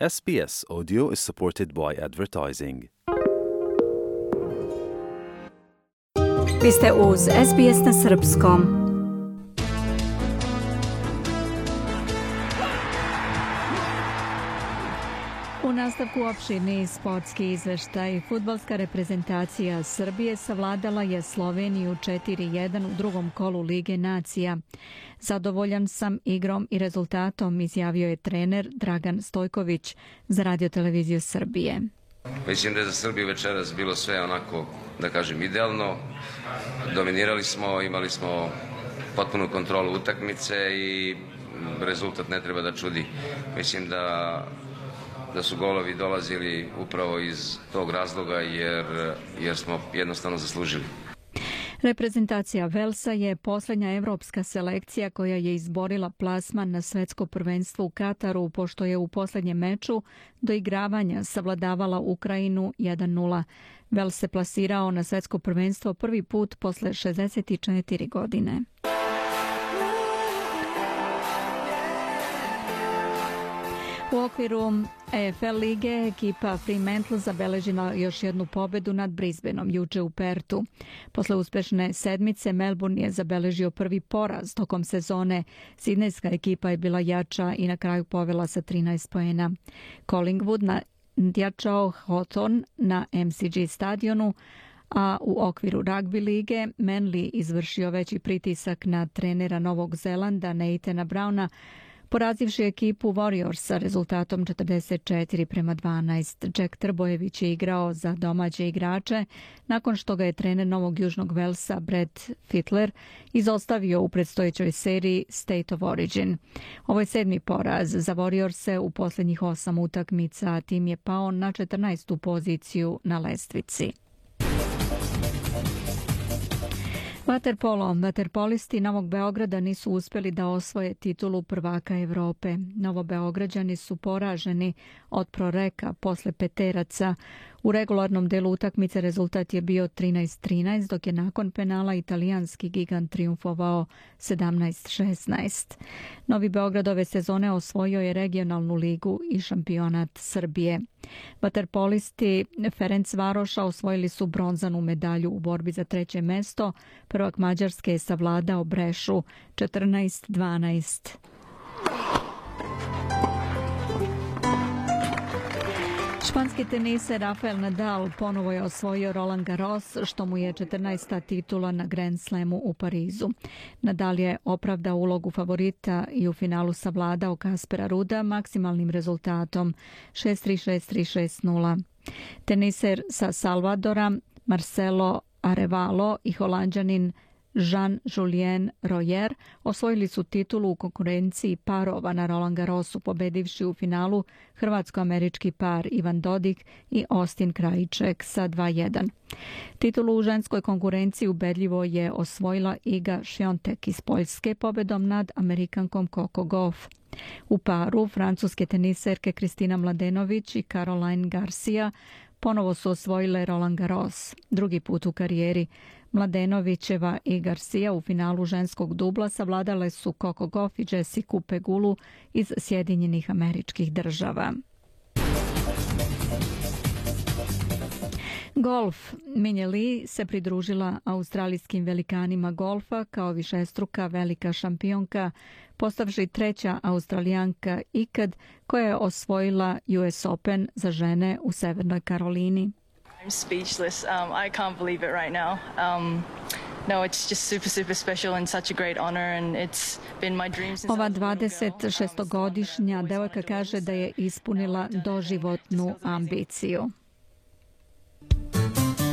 SBS Audio is supported by advertising. Vi ste uz SBS na srpskom. U nastavku opširni sportski izveštaj, futbalska reprezentacija Srbije savladala je Sloveniju 4-1 u drugom kolu Lige nacija. Zadovoljan sam igrom i rezultatom, izjavio je trener Dragan Stojković za radioteleviziju Srbije. Mislim da je za Srbiju večeras bilo sve onako, da kažem, idealno. Dominirali smo, imali smo potpunu kontrolu utakmice i rezultat ne treba da čudi. Mislim da da su golovi dolazili upravo iz tog razloga jer, jer smo jednostavno zaslužili. Reprezentacija Velsa je posljednja evropska selekcija koja je izborila plasman na svetsko prvenstvo u Kataru, pošto je u posljednjem meču do igravanja savladavala Ukrajinu 1-0. Vels se plasirao na svetsko prvenstvo prvi put posle 64 godine. U okviru EFL lige ekipa Fremantle zabeležila još jednu pobedu nad Brisbaneom juče u Pertu. Posle uspešne sedmice Melbourne je zabeležio prvi poraz tokom sezone. Sidnejska ekipa je bila jača i na kraju povela sa 13 poena. Collingwood na djačao hoton na MCG stadionu, a u okviru rugby lige Manly izvršio veći pritisak na trenera Novog Zelanda Neitena Brauna porazivši ekipu Warriors sa rezultatom 44 prema 12. Jack Trbojević je igrao za domaće igrače nakon što ga je trener Novog Južnog Velsa Brad Fittler, izostavio u predstojećoj seriji State of Origin. Ovo je sedmi poraz za Warriors u posljednjih osam utakmica, a tim je pao na 14. poziciju na lestvici. Vaterpolo, vaterpolisti Novog Beograda nisu uspjeli da osvoje titulu prvaka Europe. Novobeograđani su poraženi od Proreka posle Peteraca u regularnom delu utakmice rezultat je bio 13-13, dok je nakon penala italijanski gigant triumfovao 17-16. Novi Beograd ove sezone osvojio je regionalnu ligu i šampionat Srbije. Vaterpolisti Ferenc Varoša osvojili su bronzanu medalju u borbi za treće mesto. Prvak Mađarske je savladao Brešu 14-12. Španski teniser Rafael Nadal ponovo je osvojio Roland Garros, što mu je 14. titula na Grand Slamu u Parizu. Nadal je opravdao ulogu favorita i u finalu savladao Kaspera Ruda maksimalnim rezultatom 6-3-6-3-6-0. Teniser sa Salvadora Marcelo Arevalo i holanđanin Jean-Julien Royer osvojili su titulu u konkurenciji parova na Roland Garrosu pobedivši u finalu hrvatsko-američki par Ivan Dodik i Austin Krajiček sa 2-1. Titulu u ženskoj konkurenciji ubedljivo je osvojila Iga Šiontek iz Poljske pobedom nad Amerikankom Coco Goff. U paru francuske teniserke Kristina Mladenović i Caroline Garcia ponovo su osvojile Roland Garros, drugi put u karijeri. Mladenovićeva i Garcia u finalu ženskog dubla savladale su Coco Goff i Jessica Pegulu iz Sjedinjenih američkih država. Golf. Minje Lee se pridružila australijskim velikanima golfa kao višestruka velika šampionka, postavši treća australijanka ikad koja je osvojila US Open za žene u Severnoj Karolini. Ova 26-godišnja devojka kaže da je ispunila doživotnu ambiciju.